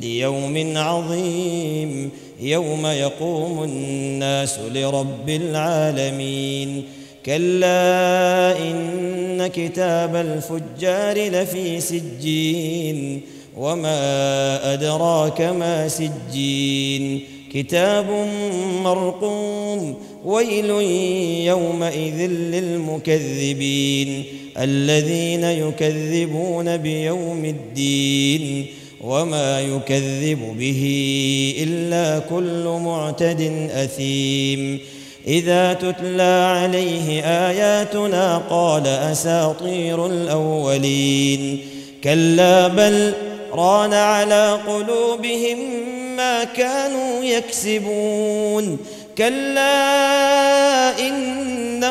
ليوم عظيم يوم يقوم الناس لرب العالمين كلا إن كتاب الفجار لفي سجين وما أدراك ما سجين كتاب مرقوم ويل يومئذ للمكذبين الذين يكذبون بيوم الدين وما يكذب به إلا كل معتد أثيم. إذا تتلى عليه آياتنا قال أساطير الأولين. كلا بل ران على قلوبهم ما كانوا يكسبون. كلا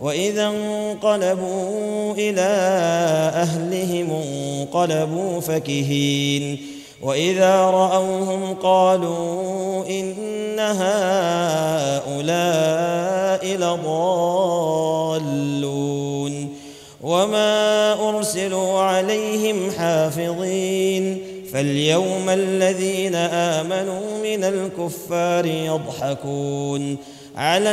وإذا انقلبوا إلى أهلهم انقلبوا فكهين. وإذا رأوهم قالوا إن هؤلاء لضالون. وما أرسلوا عليهم حافظين. فاليوم الذين آمنوا من الكفار يضحكون على